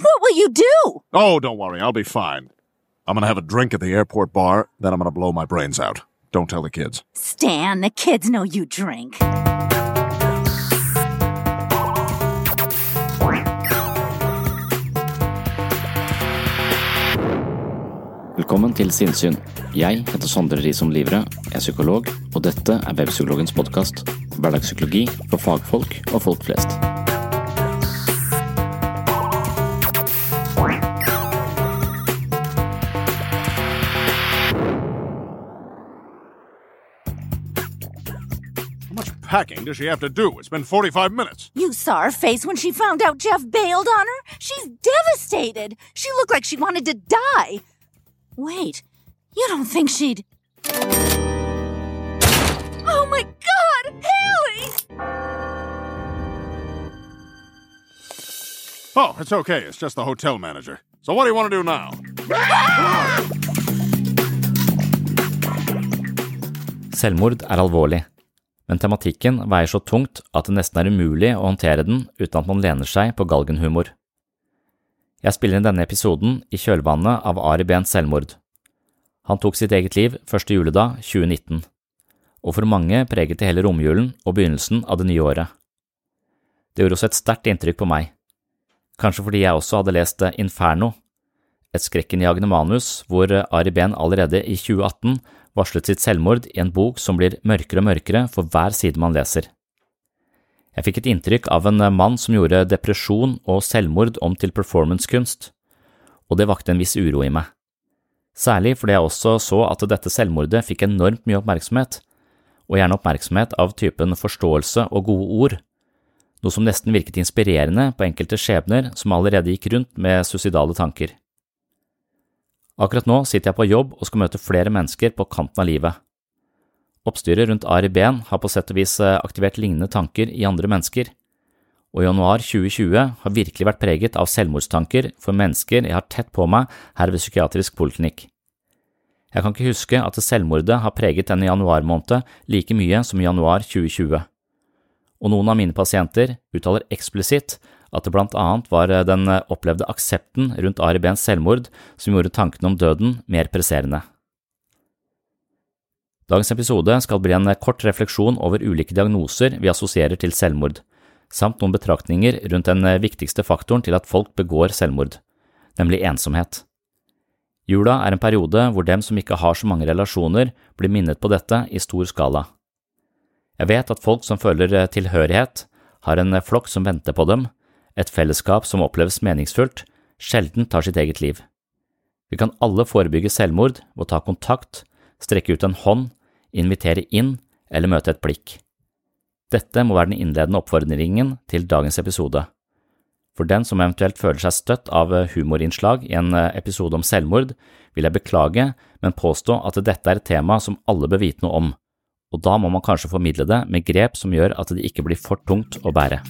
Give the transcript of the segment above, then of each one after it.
What will you do? Oh, don't worry, I'll be fine. I'm gonna have a drink at the airport bar, then I'm gonna blow my brains out. Don't tell the kids. Stan, the kids know you drink. Velkommen til Sinnsyn. Jeg heter Sondre Risom Livre, er psykolog, og dette er Webpsykologens podkast. Hverdagspsykologi for fagfolk og folk flest. Packing does she have to do? It's been 45 minutes. You saw her face when she found out Jeff bailed on her? She's devastated. She looked like she wanted to die. Wait, you don't think she'd. Oh my god, Haley! Oh, it's okay. It's just the hotel manager. So what do you want to do now? Selvmord er alvorlig, men tematikken veier så tungt at det nesten er umulig å håndtere den uten at man lener seg på galgenhumor. Jeg spiller inn denne episoden i kjølvannet av Ari Behns selvmord. Han tok sitt eget liv første juledag 2019, og for mange preget det hele romjulen og begynnelsen av det nye året. Det gjorde også et sterkt inntrykk på meg, kanskje fordi jeg også hadde lest Inferno, et skrekkenjagende manus hvor Ari Behn allerede i 2018 varslet sitt selvmord i en bok som blir mørkere og mørkere for hver side man leser. Jeg fikk et inntrykk av en mann som gjorde depresjon og selvmord om til performancekunst, og det vakte en viss uro i meg. Særlig fordi jeg også så at dette selvmordet fikk enormt mye oppmerksomhet, og gjerne oppmerksomhet av typen forståelse og gode ord, noe som nesten virket inspirerende på enkelte skjebner som allerede gikk rundt med suicidale tanker. Akkurat nå sitter jeg på jobb og skal møte flere mennesker på kanten av livet. Oppstyret rundt Ari Behn har på sett og vis aktivert lignende tanker i andre mennesker, og januar 2020 har virkelig vært preget av selvmordstanker for mennesker jeg har tett på meg her ved psykiatrisk poliklinikk. Jeg kan ikke huske at selvmordet har preget denne januarmåneden like mye som i januar 2020, og noen av mine pasienter uttaler eksplisitt at det blant annet var den opplevde aksepten rundt Ari Behns selvmord som gjorde tankene om døden mer presserende. Dagens episode skal bli en kort refleksjon over ulike diagnoser vi assosierer til selvmord, samt noen betraktninger rundt den viktigste faktoren til at folk begår selvmord, nemlig ensomhet. Jula er en periode hvor dem som ikke har så mange relasjoner, blir minnet på dette i stor skala. Jeg vet at folk som føler tilhørighet, har en flokk som venter på dem, et fellesskap som oppleves meningsfullt, sjelden tar sitt eget liv. Vi kan alle forebygge selvmord ved å ta kontakt, strekke ut en hånd, invitere inn eller møte et blikk. Dette må være den innledende oppfordringen til dagens episode. For den som eventuelt føler seg støtt av humorinnslag i en episode om selvmord, vil jeg beklage, men påstå at dette er et tema som alle bør vite noe om, og da må man kanskje formidle det med grep som gjør at det ikke blir for tungt å bære.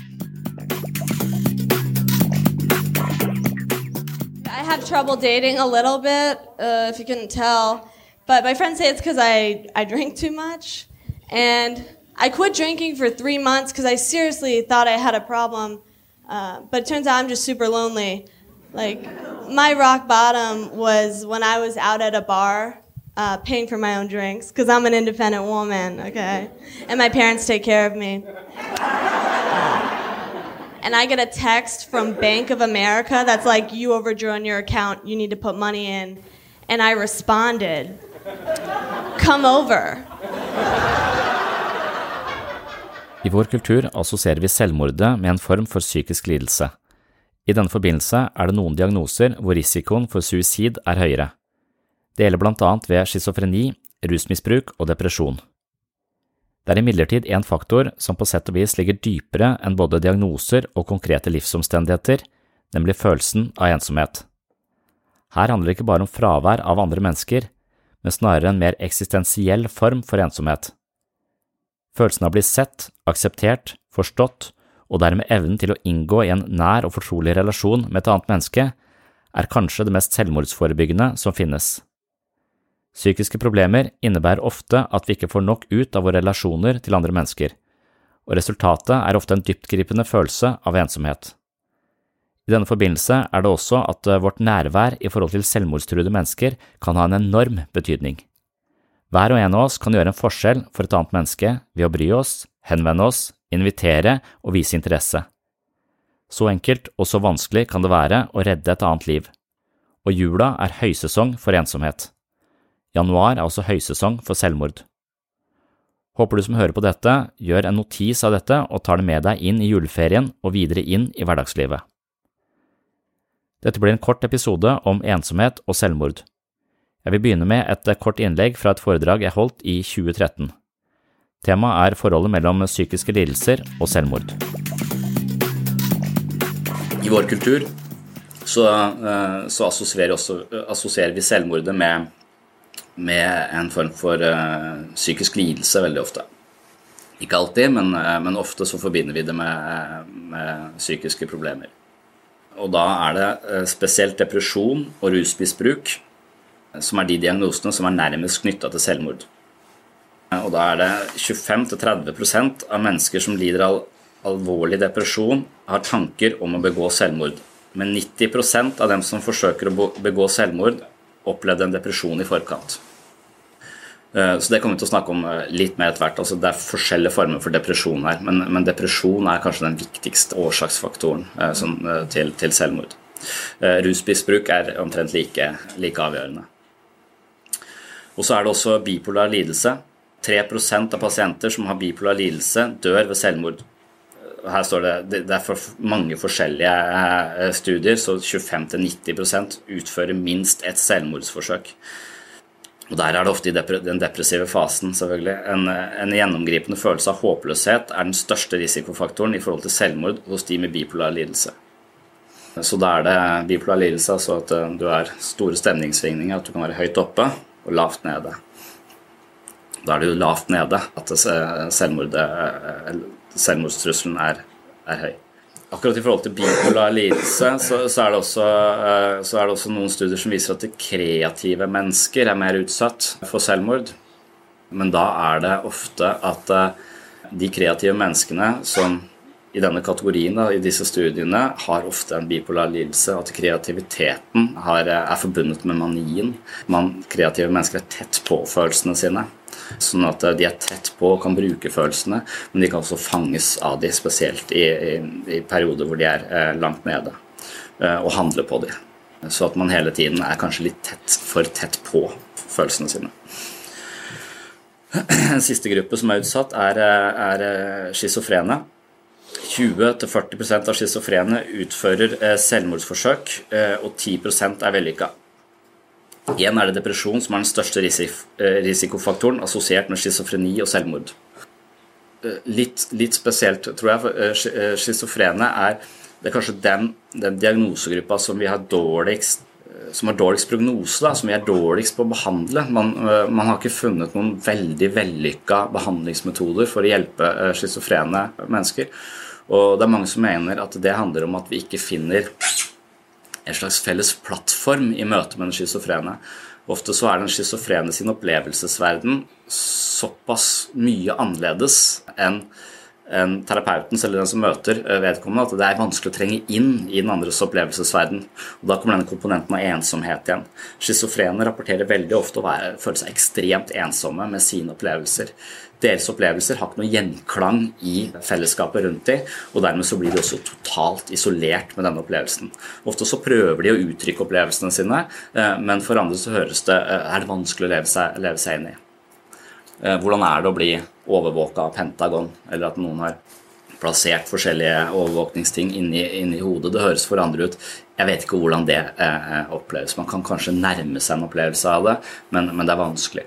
Trouble dating a little bit, uh, if you couldn't tell. But my friends say it's because I, I drink too much. And I quit drinking for three months because I seriously thought I had a problem. Uh, but it turns out I'm just super lonely. Like, my rock bottom was when I was out at a bar uh, paying for my own drinks because I'm an independent woman, okay? And my parents take care of me. And I get a text from Bank of America that's like, you overdrew your account, you need to put money in. And I responded, come over. I vår kultur assosierer vi selvmordet med en form for psykisk lidelse. I denne forbindelse er det noen diagnoser hvor risikoen for suicid er høyere. Det gjelder blant annet ved schizofreni, rusmisbruk og depresjon. Det er imidlertid en faktor som på sett og vis ligger dypere enn både diagnoser og konkrete livsomstendigheter, nemlig følelsen av ensomhet. Her handler det ikke bare om fravær av andre mennesker, men snarere en mer eksistensiell form for ensomhet. Følelsen av å bli sett, akseptert, forstått og dermed evnen til å inngå i en nær og fortrolig relasjon med et annet menneske, er kanskje det mest selvmordsforebyggende som finnes. Psykiske problemer innebærer ofte at vi ikke får nok ut av våre relasjoner til andre mennesker, og resultatet er ofte en dyptgripende følelse av ensomhet. I denne forbindelse er det også at eh, vårt nærvær i forhold til selvmordstruede mennesker kan ha en enorm betydning. Hver og en av oss kan gjøre en forskjell for et annet menneske ved å bry oss, henvende oss, invitere og vise interesse. Så enkelt og så vanskelig kan det være å redde et annet liv. Og jula er høysesong for ensomhet. Januar er også høysesong for selvmord. Håper du som hører på dette, gjør en notis av dette og tar det med deg inn i juleferien og videre inn i hverdagslivet. Dette blir en kort episode om ensomhet og selvmord. Jeg vil begynne med et kort innlegg fra et foredrag jeg holdt i 2013. Temaet er forholdet mellom psykiske lidelser og selvmord. I vår kultur så, eh, så assosierer, vi selvmordet med, med en form for uh, psykisk lidelse veldig ofte. Ikke alltid, men, uh, men ofte så forbinder vi det med, med, psykiske problemer. Og da er det spesielt depresjon og rusmisbruk som er de diagnosene som er nærmest knytta til selvmord. Og da er det 25-30% av mennesker som lider av alvorlig depresjon, har tanker om å begå selvmord. Men 90% av dem som forsøker å begå selvmord, opplevde en depresjon i forkant. Eh, så det kommer vi til å snakke om eh, litt mer etter hvert. Altså, det er forskjellige former for depresjon her, men, men depresjon er kanskje den viktigste årsaksfaktoren eh, som, til, til, selvmord. Rusmisbruk er omtrent like, like avgjørende. Og så er det også bipolar lidelse. 3% av pasienter som har bipolar lidelse, dør ved selvmord. Her står det det er for mange forskjellige studier, så 25-90% utfører minst ett selvmordsforsøk. Og Der er det ofte i den depressive fasen, selvfølgelig. En, en, gjennomgripende følelse av håpløshet er den største risikofaktoren i forhold til selvmord hos de med bipolar lidelse. Så da er det bipolar lidelse, altså at eh, du har store stemningssvingninger, at du kan være høyt oppe og lavt nede. Da er det jo lavt nede at eh, selvmordstrusselen er, er, høy. Akkurat i forhold til bipolar lidelse så, så, er også, eh, så, er det også, noen studier som viser at kreative mennesker er mer utsatt for selvmord. Men da er det ofte at eh, de kreative menneskene som i denne kategorien, da, i disse studiene, har ofte en bipolar lidelse. At kreativiteten har, er forbundet med manien. Man, kreative mennesker er tett på følelsene sine. Sånn at de er tett på og kan bruke følelsene, men de kan også fanges av de, spesielt i, i, i perioder hvor de er eh, langt nede, eh, og handle på de. Så at man hele tiden er kanskje litt tett, for tett på følelsene sine. Siste gruppe som er utsatt, er, eh, er eh, schizofrene. 20-40% av schizofrene utfører eh, selvmordsforsøk, eh, og 10 er vellykka. Igjen er det depresjon som er den største eh, risikofaktoren assosiert med schizofreni og selvmord. Litt, litt, spesielt, tror jeg, for schizofrene er er kanskje den, den diagnosegruppa som vi har dårligst som har dårligst prognose, da, som vi er dårligst på å behandle. Man, man, har ikke funnet noen veldig vellykka behandlingsmetoder for å hjelpe schizofrene mennesker. Og det er mange som mener at det handler om at vi ikke finner en slags felles plattform i møte med den schizofrene. Ofte så er den schizofrene sin opplevelsesverden såpass mye annerledes enn en terapeutens eller den som møter eh, vedkommende, at det er vanskelig å trenge inn i den andres opplevelsesverden. Og Da kommer denne komponenten av ensomhet igjen. Schizofrene rapporterer veldig ofte å være, føle seg ekstremt ensomme med sine opplevelser. Deres opplevelser har ikke noe gjenklang i fellesskapet rundt dem, og dermed så blir de også totalt isolert med denne opplevelsen. Ofte så prøver de å uttrykke opplevelsene sine, eh, men for andre så høres det, eh, er det vanskelig å leve seg, leve seg inn i. Hvordan er det å bli overvåka av Pentagon, eller at noen har plassert forskjellige overvåkningsting inni, inni hodet. Det høres for andre ut. Jeg vet ikke hvordan det eh, oppleves. Man kan kanskje nærme seg en opplevelse av det, men, men det er vanskelig.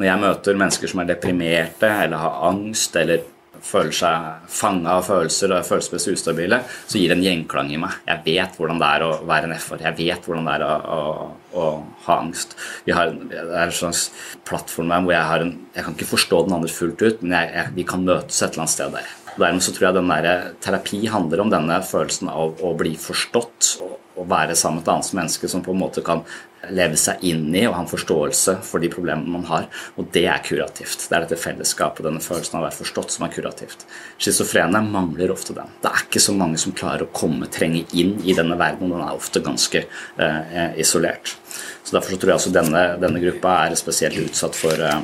Når jeg møter mennesker som er deprimerte eller har angst eller føler seg fanga av følelser og er følelsesmessig ustabile, så gir det en gjenklang i meg. Jeg vet hvordan det er å være en FR. Jeg vet hvordan det er å, å, å ha angst. Har, det er en slags plattform hvor jeg en Jeg kan ikke forstå den andre fullt ut, men jeg, jeg, vi kan møtes et eller annet sted der. Dermed så tror jeg den der, terapi handler om denne følelsen av å bli forstått og, og være sammen med et annet menneske som på en måte kan leve seg inn i og ha en forståelse for de problemene man har. Og det er kurativt. Det er dette fellesskapet, denne følelsen av å være forstått, som er kurativt. Schizofrene mangler ofte den. Det er ikke så mange som klarer å komme, trenge inn i denne verden, den er ofte ganske eh, isolert. Så Derfor så tror jeg også denne, denne gruppa er spesielt utsatt for, eh,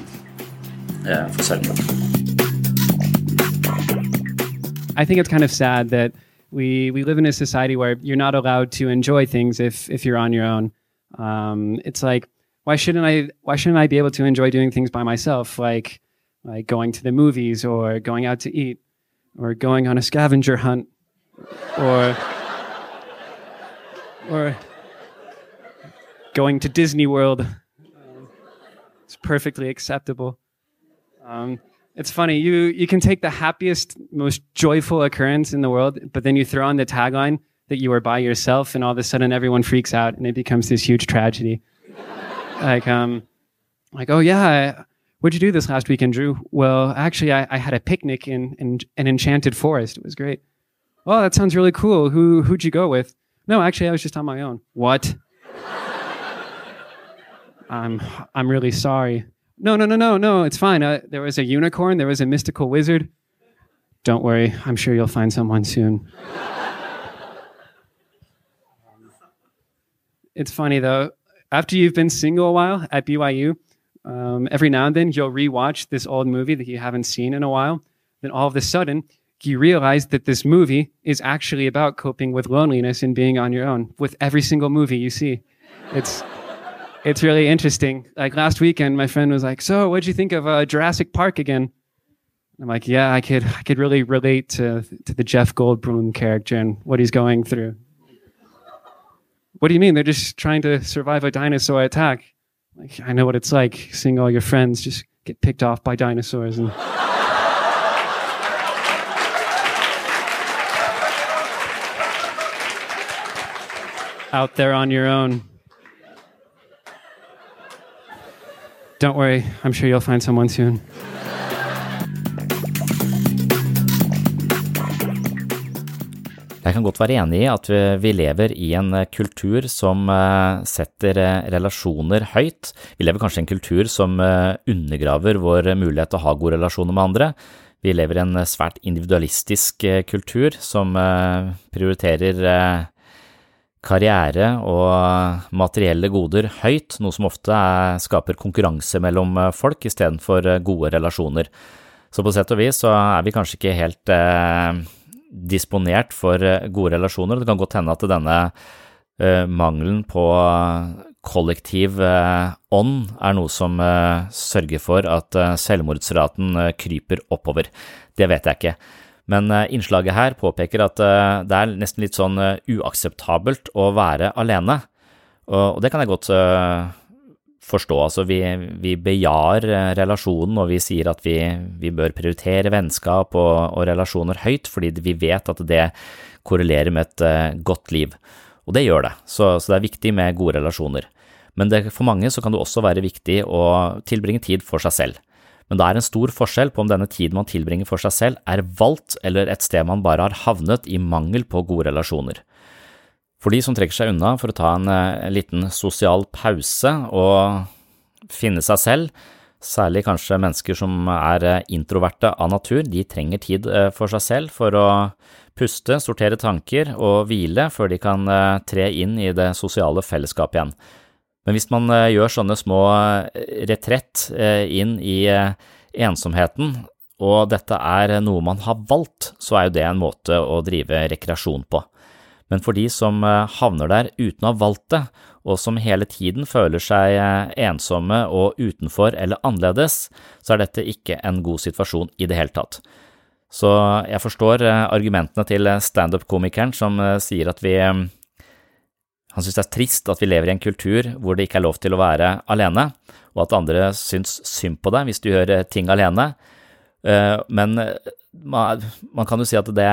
eh for selvmord. I think it's kind of sad that we, we live in a society where you're not allowed to enjoy things if, if you're on your own. Um, it's like why shouldn't I why shouldn't I be able to enjoy doing things by myself like like going to the movies or going out to eat or going on a scavenger hunt or or going to Disney World. It's perfectly acceptable. Um, it's funny you you can take the happiest, most joyful occurrence in the world, but then you throw on the tagline that you are by yourself and all of a sudden everyone freaks out and it becomes this huge tragedy. like, um, like, oh yeah, what'd you do this last weekend, Drew? Well, actually, I, I had a picnic in, in an enchanted forest. It was great. Oh, that sounds really cool. Who who'd you go with? No, actually, I was just on my own. What? I'm I'm really sorry. No, no, no, no, no. It's fine. Uh, there was a unicorn. There was a mystical wizard. Don't worry. I'm sure you'll find someone soon. It's funny though. After you've been single a while at BYU, um, every now and then you'll rewatch this old movie that you haven't seen in a while. Then all of a sudden, you realize that this movie is actually about coping with loneliness and being on your own with every single movie you see. It's it's really interesting. Like last weekend, my friend was like, "So, what'd you think of uh, Jurassic Park again?" I'm like, "Yeah, I could I could really relate to to the Jeff Goldblum character and what he's going through." What do you mean? They're just trying to survive a dinosaur attack. Like, I know what it's like seeing all your friends just get picked off by dinosaurs and. out there on your own. Don't worry, I'm sure you'll find someone soon. Jeg kan godt være enig i at vi lever i en eh, kultur som eh, setter eh, relasjoner høyt. Vi lever kanskje i en kultur som undergraver vår mulighet til å ha gode relasjoner med andre. Vi lever i en svært individualistisk kultur som prioriterer karriere og materielle goder høyt, noe som ofte skaper konkurranse mellom folk istedenfor gode relasjoner. Så på sett og vis så er vi kanskje ikke helt disponert for eh, gode relasjoner. Det kan godt hende at denne uh, mangelen på kollektiv uh, ånd er noe som sørger for at selvmordsraten kryper oppover. Det vet jeg ikke. Men innslaget her påpeker at det er nesten litt sånn uakseptabelt å være alene. Og det kan jeg godt forstå. Altså, vi, vi bejar eh, relasjonen, og vi sier at vi, vi bør prioritere vennskap og, og, relasjoner høyt, fordi vi vet at det korrelerer med et uh, godt liv. Og det gjør det, så, så, det er viktig med gode relasjoner. Men det, for mange så kan det også være viktig å tilbringe tid for seg selv. Men det er en stor forskjell på om denne tiden man tilbringer for seg selv, er valgt eller et sted man bare har havnet i mangel på gode relasjoner. For de som trekker seg unna for å ta en, en liten sosial pause og finne seg selv, særlig kanskje mennesker som er introverte av natur, de trenger tid for seg selv for å puste, sortere tanker og hvile før de kan tre inn i det sosiale fellesskapet igjen. Men hvis man gjør sånne små retrett inn i ensomheten, og dette er noe man har valgt, så er jo det en måte å drive rekreasjon på. Men for de som eh, havner der uten å ha valgt det, og som hele tiden føler seg eh, ensomme og utenfor eller annerledes, så er dette ikke en god situasjon i det hele tatt. Så jeg forstår eh, argumentene til standup-komikeren som sier at vi han synes det er trist at vi lever i en kultur hvor det ikke er lov til å være alene, og at andre syns synd på deg hvis du gjør ting alene. Men man kan jo si at det,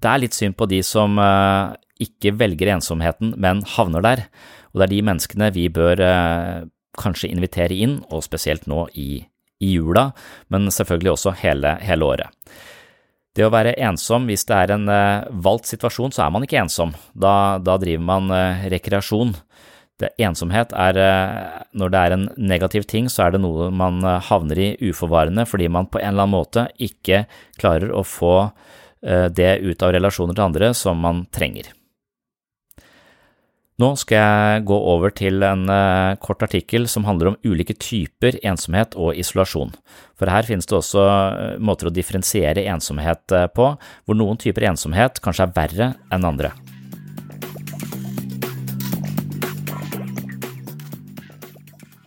det er litt synd på de som eh, ikke velger ensomheten, men havner der. Og det er de menneskene vi bør kanskje invitere inn, og spesielt nå i, i jula, men selvfølgelig også hele, hele året. Det å være ensom, hvis det er en uh, valgt situasjon, så er man ikke ensom. Da, da driver man rekreasjon. Det, ensomhet er Når det er en negativ ting, så er det noe man havner i uforvarende fordi man på en eller annen måte ikke klarer å få det ut av relasjoner til andre som man trenger. Nå skal jeg gå over til en uh, kort artikkel som handler om ulike typer ensomhet og isolasjon. For her finnes det også uh, måter å differensiere ensomhet på, hvor noen typer ensomhet kanskje er verre enn andre.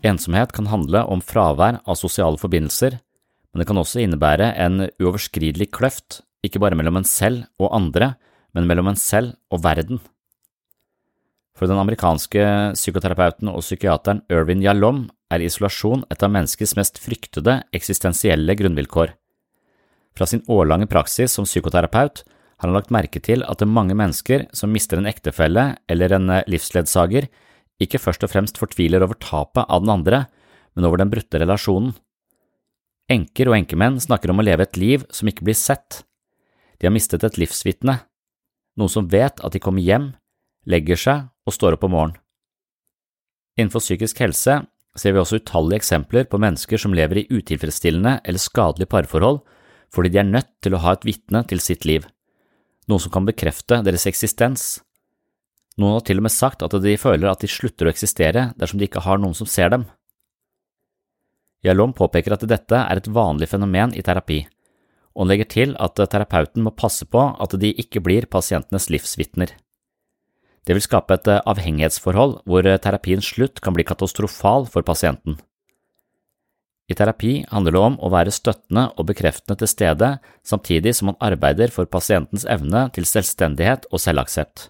Ensomhet kan handle om fravær av sosiale forbindelser, men det kan også innebære en uoverskridelig kløft, ikke bare mellom en selv og andre, men mellom en selv og verden. For den amerikanske psykoterapeuten og psykiateren Irvin Yalom er isolasjon et av menneskets mest fryktede eksistensielle grunnvilkår. Fra sin årlange praksis som psykoterapeut har han lagt merke til at det er mange mennesker som mister en ektefelle eller en livsledsager, ikke først og fremst fortviler over tapet av den andre, men over den brutte relasjonen. Enker og enkemenn snakker om å leve et liv som ikke blir sett. De har mistet et livsvitne, noen som vet at de kommer hjem, legger seg og står opp om morgenen. Innenfor psykisk helse ser vi også utallige eksempler på mennesker som lever i utilfredsstillende eller skadelige parforhold fordi de er nødt til å ha et vitne til sitt liv, noe som kan bekrefte deres eksistens. Noen har til og med sagt at de føler at de slutter å eksistere dersom de ikke har noen som ser dem. Jalom påpeker at dette er et vanlig fenomen i terapi, og han legger til at terapeuten må passe på at de ikke blir pasientenes livsvitner. Det vil skape et eh, avhengighetsforhold hvor eh, terapiens slutt kan bli katastrofal for pasienten. I terapi handler det om å være støttende og bekreftende til stede samtidig som man arbeider for pasientens evne til selvstendighet og selvaksept.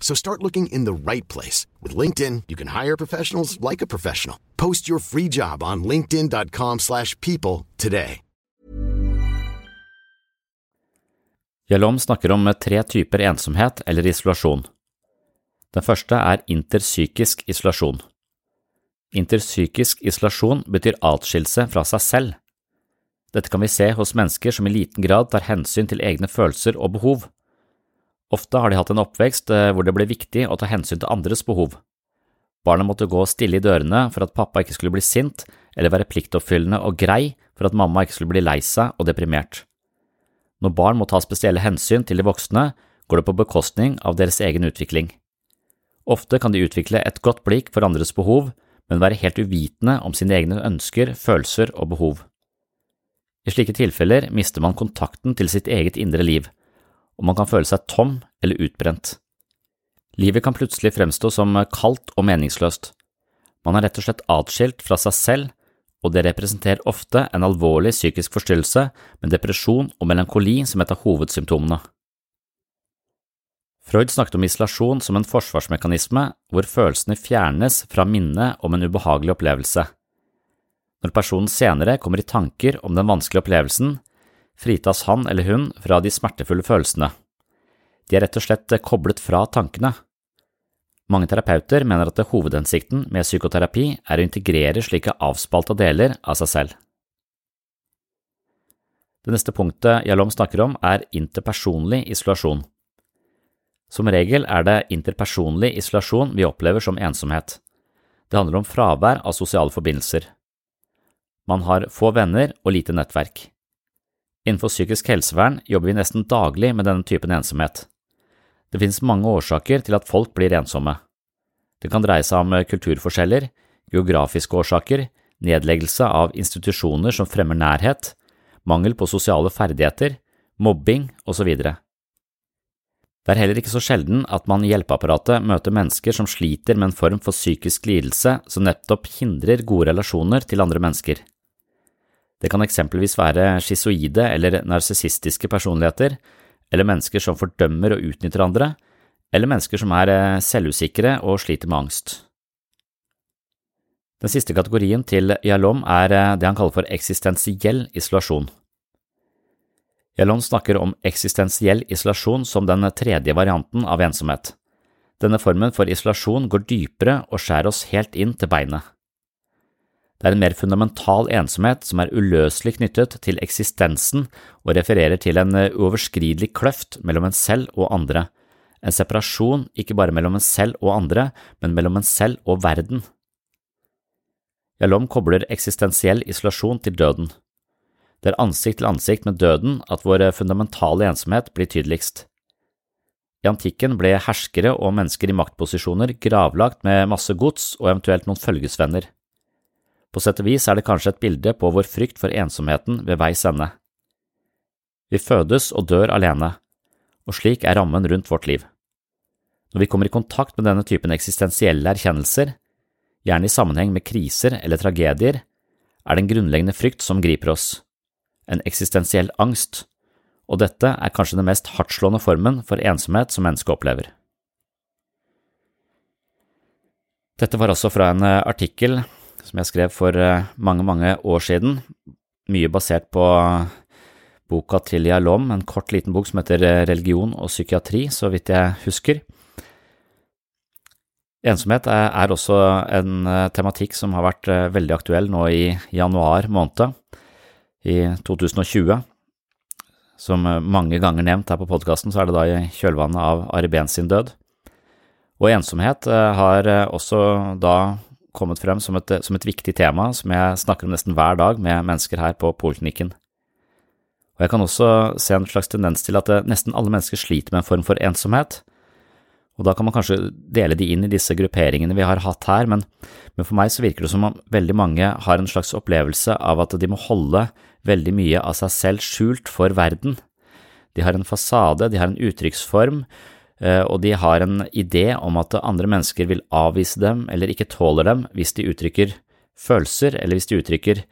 So start looking in the right place. With LinkedIn, you can hire professionals like a professional. Post your free job on linkedin.com slash people today. Jalom snakker om tre typer ensomhet eller isolasjon. Den første er interpsykisk isolasjon. Interpsykisk isolasjon betyr atskillelse fra seg selv. Dette kan vi se hos mennesker som i liten grad tar hensyn til egne følelser og behov. Ofte har de hatt en oppvekst eh, hvor det ble viktig å ta hensyn til andres behov. Barna måtte gå stille i dørene for at pappa ikke skulle bli sint, eller være pliktoppfyllende og grei for at mamma ikke skulle bli lei seg og deprimert. Når barn må ta spesielle hensyn til de voksne, går det på bekostning av deres egen utvikling. Ofte kan de utvikle et godt blikk for andres behov, men være helt uvitende om sine egne ønsker, følelser og behov. I slike tilfeller mister man kontakten til sitt eget indre liv, og man kan føle seg tom eller utbrent. Livet kan plutselig fremstå som kaldt og meningsløst. Man er rett og slett atskilt fra seg selv, og det representerer ofte en alvorlig psykisk forstyrrelse med depresjon og melankoli som et av hovedsymptomene. Freud snakket om isolasjon som en forsvarsmekanisme hvor følelsene fjernes fra minnet om en ubehagelig opplevelse. Når personen senere kommer i tanker om den vanskelige opplevelsen, fritas han eller hun fra de smertefulle følelsene. De er rett og slett koblet fra tankene. Mange terapeuter mener at hovedhensikten med psykoterapi er å integrere slike avspalta deler av seg selv. Det neste punktet Jalom snakker om, er interpersonlig isolasjon. Som regel er det interpersonlig isolasjon vi opplever som ensomhet. Det handler om fravær av sosiale forbindelser. Man har få venner og lite nettverk. Innenfor psykisk helsevern jobber vi nesten daglig med denne typen ensomhet. Det finnes mange årsaker til at folk blir ensomme. Det kan dreie seg om kulturforskjeller, geografiske årsaker, nedleggelse av institusjoner som fremmer nærhet, mangel på sosiale ferdigheter, mobbing osv. Det er heller ikke så sjelden at man i hjelpeapparatet møter mennesker som sliter med en form for psykisk lidelse som nettopp hindrer gode relasjoner til andre mennesker. Det kan eksempelvis være schizoide eller narsissistiske personligheter, eller mennesker som fordømmer og utnytter andre, eller mennesker som er eh, selvusikre og sliter med angst. Den siste kategorien til Yalom er eh, det han kaller for eksistensiell isolasjon. Yalom snakker om eksistensiell isolasjon som den tredje varianten av ensomhet. Denne formen for isolasjon går dypere og skjærer oss helt inn til beinet. Det er en mer fundamental ensomhet som er uløselig knyttet til eksistensen og refererer til en uoverskridelig kløft mellom en selv og andre, en separasjon ikke bare mellom en selv og andre, men mellom en selv og verden. Jalom kobler eksistensiell isolasjon til døden. Det er ansikt til ansikt med døden at vår fundamentale ensomhet blir tydeligst. I antikken ble herskere og mennesker i maktposisjoner gravlagt med masse gods og eventuelt noen følgesvenner. På sett og vis er det kanskje et bilde på vår frykt for ensomheten ved veis ende. Vi fødes og dør alene, og slik er rammen rundt vårt liv. Når vi kommer i kontakt med denne typen eksistensielle erkjennelser, gjerne i sammenheng med kriser eller tragedier, er det en grunnleggende frykt som griper oss en eksistensiell angst, og dette er kanskje den mest hardtslående formen for ensomhet som mennesket opplever. Dette var også fra en eh, artikkel som jeg skrev for eh, mange, mange år siden, mye basert på boka til Yalom, en kort, liten bok som heter eh, Religion og psykiatri, så vidt jeg husker. Ensomhet er også en tematikk som har vært veldig aktuell nå i januar måned i 2020. Som mange ganger nevnt her på podkasten, så er det da i kjølvannet av Ari Behn sin død. Og ensomhet eh, har eh, også da kommet frem som et, som et, viktig tema som jeg snakker om nesten hver dag med mennesker her på poliklinikken. Og jeg kan også se en slags tendens til at eh, nesten alle mennesker sliter med en form for ensomhet, og da kan man kanskje dele de inn i disse grupperingene vi har hatt her, men, men, for meg så virker det som om veldig mange har en slags opplevelse av at de må holde veldig mye av seg selv skjult for verden. De har en fasade, de har en uttrykksform, og de har en idé om at andre mennesker vil avvise dem eller ikke tåler dem hvis de uttrykker følelser, eller hvis de uttrykker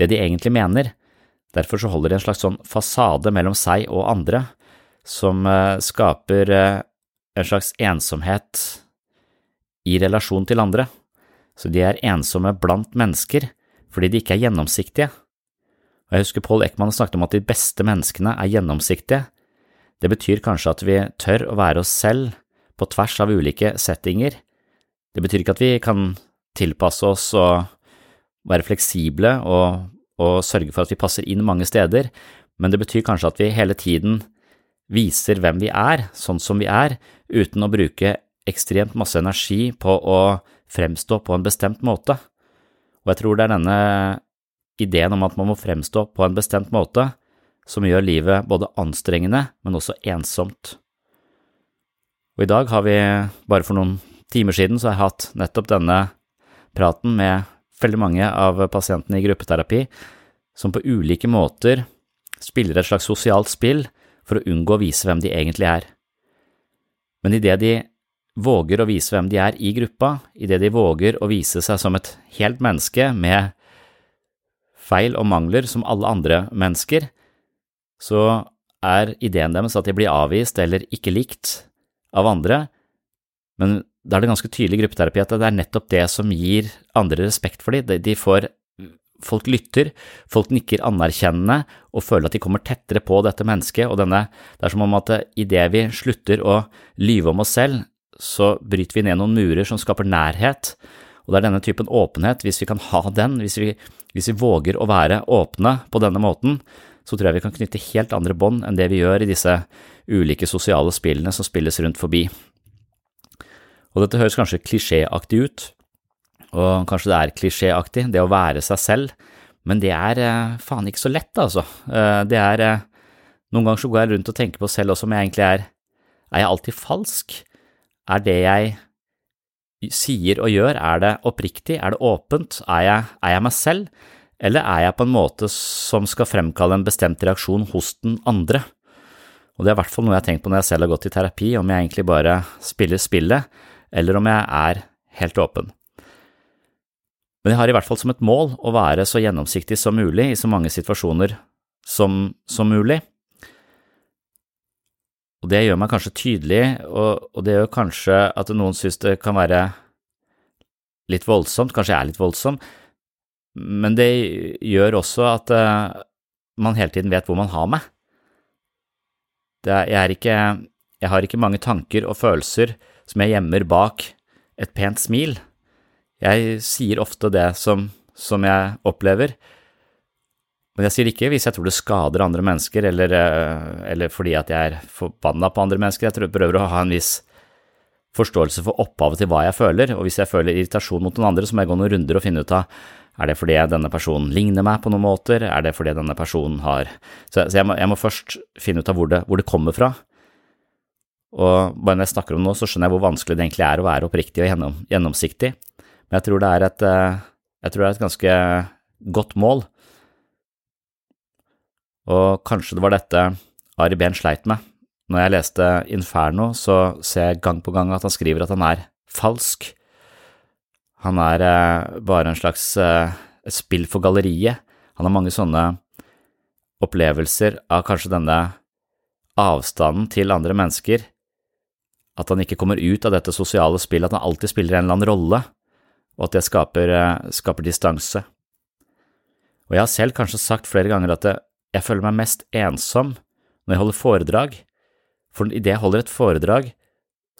det de egentlig mener. Derfor så holder de en slags sånn fasade mellom seg og andre, som eh, skaper eh, en slags ensomhet i relasjon til andre, så de er ensomme blant mennesker fordi de ikke er gjennomsiktige. Og Jeg husker Paul Ekman snakket om at de beste menneskene er gjennomsiktige. Det betyr kanskje at vi tør å være oss selv på tvers av ulike settinger. Det betyr ikke at vi kan tilpasse oss og være fleksible og, og sørge for at vi passer inn mange steder, men det betyr kanskje at vi hele tiden viser hvem vi er, sånn som vi er, uten å bruke ekstremt masse energi på å fremstå på en bestemt måte. Og jeg tror det er denne ideen om at man må fremstå på en bestemt måte som gjør livet både anstrengende, men også ensomt. Og i dag har vi, bare for noen timer siden, så har jeg hatt nettopp denne praten med veldig mange av pasientene i gruppeterapi, som på ulike måter spiller et slags sosialt spill for å unngå å vise hvem de egentlig er. Men idet de våger å vise hvem de er i gruppa, idet de våger å vise seg som et helt menneske med feil og mangler som alle andre mennesker, så er ideen deres at de blir avvist eller ikke likt av andre, men da er det ganske tydelig i gruppeterapi at det er nettopp det som gir andre respekt for dem. De får Folk lytter, folk nikker anerkjennende og føler at de kommer tettere på dette mennesket, og denne, det er som om at idet vi slutter å lyve om oss selv, så bryter vi ned noen murer som skaper nærhet, og det er denne typen åpenhet, hvis vi kan ha den, hvis vi, hvis vi våger å være åpne på denne måten, så tror jeg vi kan knytte helt andre bånd enn det vi gjør i disse ulike sosiale spillene som spilles rundt forbi. Og dette høres kanskje klisjéaktig ut, og kanskje det er klisjéaktig, det å være seg selv, men det er eh, faen ikke så lett, altså. Eh, det er eh, Noen ganger så går jeg rundt og tenker på selv også om jeg egentlig er Er jeg alltid falsk? Er det jeg sier og gjør, er det oppriktig, er det åpent, er jeg, er jeg meg selv, eller er jeg på en måte som skal fremkalle en bestemt reaksjon hos den andre? Og det er i hvert fall noe jeg har tenkt på når jeg selv har gått i terapi, om jeg egentlig bare spiller spillet, eller om jeg er helt åpen. Men jeg har i hvert fall som et mål å være så gjennomsiktig som mulig i så mange situasjoner som, som mulig. Og det gjør meg kanskje tydelig, og, og det gjør kanskje at noen synes det kan være litt voldsomt, kanskje jeg er litt voldsom, men det gjør også at uh, man hele tiden vet hvor man har meg. Jeg, ikke, jeg har ikke mange tanker og følelser som jeg gjemmer bak et pent smil. Jeg sier ofte det som, som jeg opplever, men jeg sier det ikke hvis jeg tror det skader andre mennesker, eller, eh, eller fordi at jeg er forbanna på andre mennesker. Jeg prøver å ha en viss forståelse for opphavet til hva jeg føler, og hvis jeg føler irritasjon mot noen andre, så må jeg gå noen runder og finne ut av er det fordi denne personen ligner meg på noen måter, er det fordi denne personen har Så, så jeg, må, jeg, må, først finne ut av hvor det, hvor det kommer fra, og bare når jeg snakker om det nå, så skjønner jeg hvor vanskelig det egentlig er å være oppriktig og gjennom, gjennomsiktig, men jeg tror et, eh, jeg tror det er et ganske godt mål. Og kanskje det var dette Ari Behn sleit med. Når jeg leste Inferno, så ser jeg gang på gang at han skriver at han er falsk. Han er eh, bare en slags et spill for galleriet. Han har mange sånne opplevelser av kanskje denne avstanden til andre mennesker at han ikke kommer ut av dette sosiale spillet, at han alltid spiller en eller annen rolle, og at det skaper, eh, skaper distanse. Og jeg har selv kanskje sagt flere ganger at jeg føler meg mest ensom når jeg holder foredrag, for idet jeg holder et foredrag,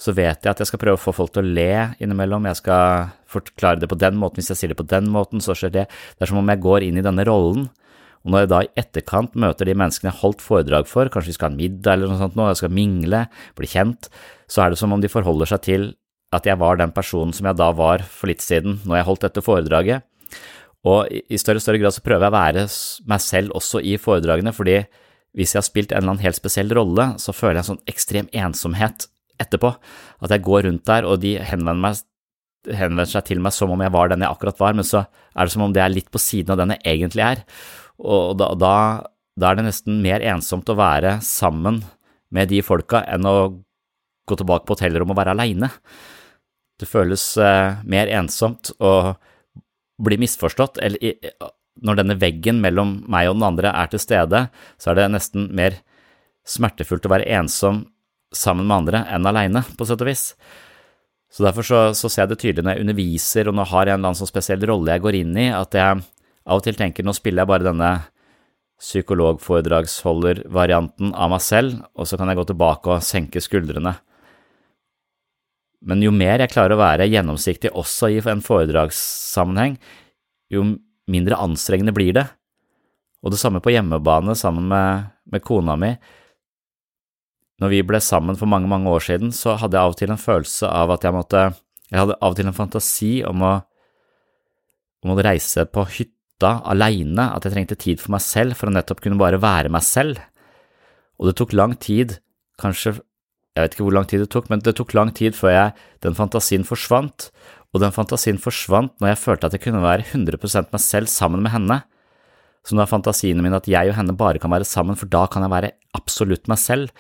så vet jeg at jeg skal prøve å få folk til å le innimellom, jeg skal forklare det på den måten, hvis jeg sier det på den måten, så skjer det. Det er som om jeg går inn i denne rollen, og når jeg da i etterkant møter de menneskene jeg har holdt foredrag for, kanskje vi skal ha en middag eller noe sånt nå, jeg skal mingle, bli kjent, så er det som om de forholder seg til at jeg var den personen som jeg da var for litt siden når jeg holdt dette foredraget. Og i større og større grad så prøver jeg å være meg selv også i foredragene, fordi hvis jeg har spilt en eller annen helt spesiell rolle, så føler jeg en sånn ekstrem ensomhet etterpå, at jeg går rundt der og de henvender, meg, henvender seg til meg som om jeg var den jeg akkurat var, men så er det som om det er litt på siden av den jeg egentlig er, og da, da, da, er det nesten mer ensomt å være sammen med de folka enn å gå tilbake på hotellrommet og være aleine. Det føles eh, mer ensomt å bli misforstått, eller når denne veggen mellom meg og den andre er til stede, så er det nesten mer smertefullt å være ensom sammen med andre enn aleine, på sett og vis. Så derfor så, så, ser jeg det tydelig når jeg underviser og nå har jeg en eller annen sånn spesiell rolle jeg går inn i, at jeg av og til tenker nå spiller jeg bare denne psykologforedragsholder-varianten av meg selv, og så kan jeg gå tilbake og senke skuldrene. Men jo mer jeg klarer å være gjennomsiktig også i en foredragssammenheng, jo mindre anstrengende blir det. Og det samme på hjemmebane sammen med, med kona mi. Når vi ble sammen for mange, mange år siden, så hadde jeg av og til en følelse av at jeg måtte Jeg hadde av og til en fantasi om å, om å reise på hytta aleine, at jeg trengte tid for meg selv for å nettopp kunne bare være meg selv. Og det tok lang tid, kanskje jeg vet ikke hvor lang tid det tok, men det tok lang tid før jeg, den fantasien forsvant, og den fantasien forsvant når jeg følte at jeg kunne være 100% meg selv sammen med henne. Så nå er fantasiene mine at jeg og henne bare kan være sammen, for da kan jeg være absolutt meg selv.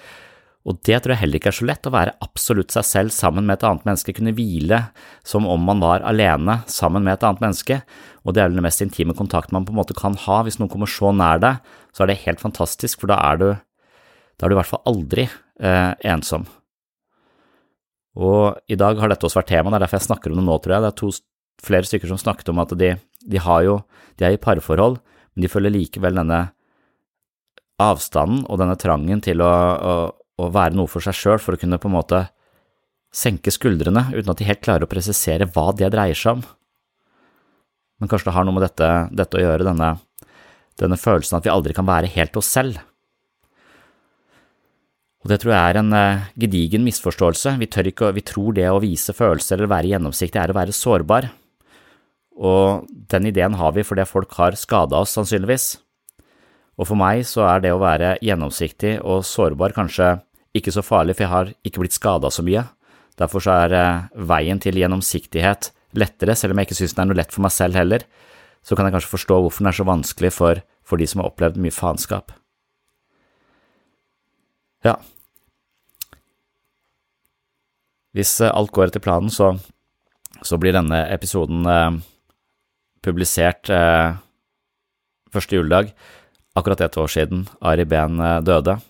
Og det tror jeg heller ikke er så lett, å være absolutt seg selv sammen med et annet menneske, kunne hvile som om man var alene sammen med et annet menneske, og det er vel den mest intime kontakten man på en måte kan ha. Hvis noen kommer så nær deg, så er det helt fantastisk, for da er du, da er du i hvert fall aldri eh, ensom. Og i dag har dette også vært tema, det er derfor jeg snakker om det nå, tror jeg. Det er to, flere stykker som snakket om at de, de har jo, de er i parforhold, men de føler likevel denne avstanden og denne trangen til å, å, å være noe for seg sjøl for å kunne på en måte senke skuldrene uten at de helt klarer å presisere hva det dreier seg om. Men kanskje det har noe med dette, dette å gjøre, denne, denne følelsen at vi aldri kan være helt oss selv. Og det tror jeg er en uh, gedigen misforståelse. Vi, ikke, vi, tror det å vise følelser eller være gjennomsiktig er å være sårbar. Og den ideen har vi fordi folk har skada oss, sannsynligvis. Og for meg så er det å være gjennomsiktig og sårbar kanskje ikke så farlig, for jeg har ikke blitt skada så mye. Derfor så er uh, veien til gjennomsiktighet lettere, selv om jeg ikke synes det er noe lett for meg selv heller. Så kan jeg kanskje forstå hvorfor den er så vanskelig for, for de som har opplevd mye faenskap. Ja. Hvis eh, alt går etter planen, så, så blir denne episoden eh, publisert eh, første juledag, akkurat ett år siden Ari Behn eh, døde. Eh,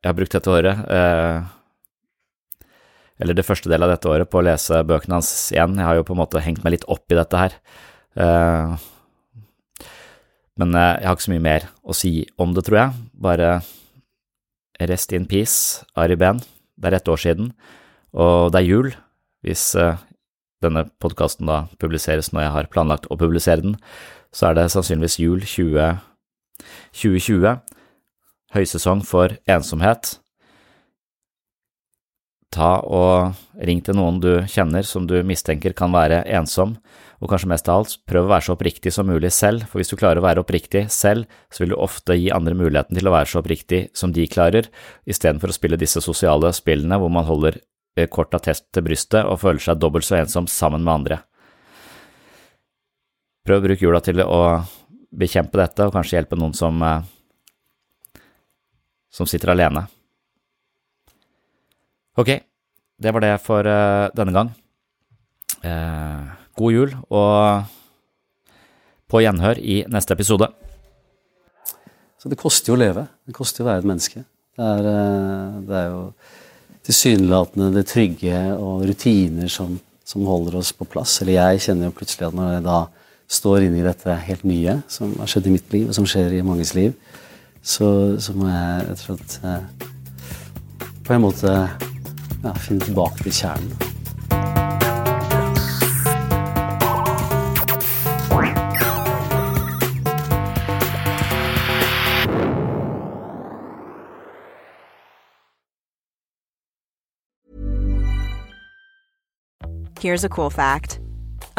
jeg har brukt dette året, eh, eller det første delen av dette året, på å lese bøkene hans igjen. Jeg har jo på en måte hengt meg litt opp i dette her. Eh, men eh, jeg har ikke så mye mer å si om det, tror jeg. Bare rest in peace, Ari Ben. Det er ett år siden, og det er jul. Hvis denne podkasten da publiseres når jeg har planlagt å publisere den, så er det sannsynligvis jul 20, 2020. Høysesong for ensomhet. Ta og ring til noen du kjenner som du mistenker kan være ensom, og kanskje mest av alt, prøv å være så oppriktig som mulig selv, for hvis du klarer å være oppriktig selv, så vil du ofte gi andre muligheten til å være så oppriktig som de klarer, istedenfor å spille disse sosiale spillene hvor man holder eh, kort attest til brystet og føler seg dobbelt så ensom sammen med andre. Prøv å bruke jula til å bekjempe dette, og kanskje hjelpe noen som, eh, som sitter alene. Ok, det var det for uh, denne gang. Uh, god jul, og på gjenhør i neste episode. Så det koster jo å leve. Det koster jo å være et menneske. Det er, eh, det er jo tilsynelatende det trygge og rutiner som, som, holder oss på plass. Eller jeg kjenner jo plutselig at når jeg da står inne i dette helt nye som har skjedd i mitt liv, og som skjer i manges liv, så, så må jeg rett og slett eh, på en måte ja, finne tilbake til kjernen. Here's a cool fact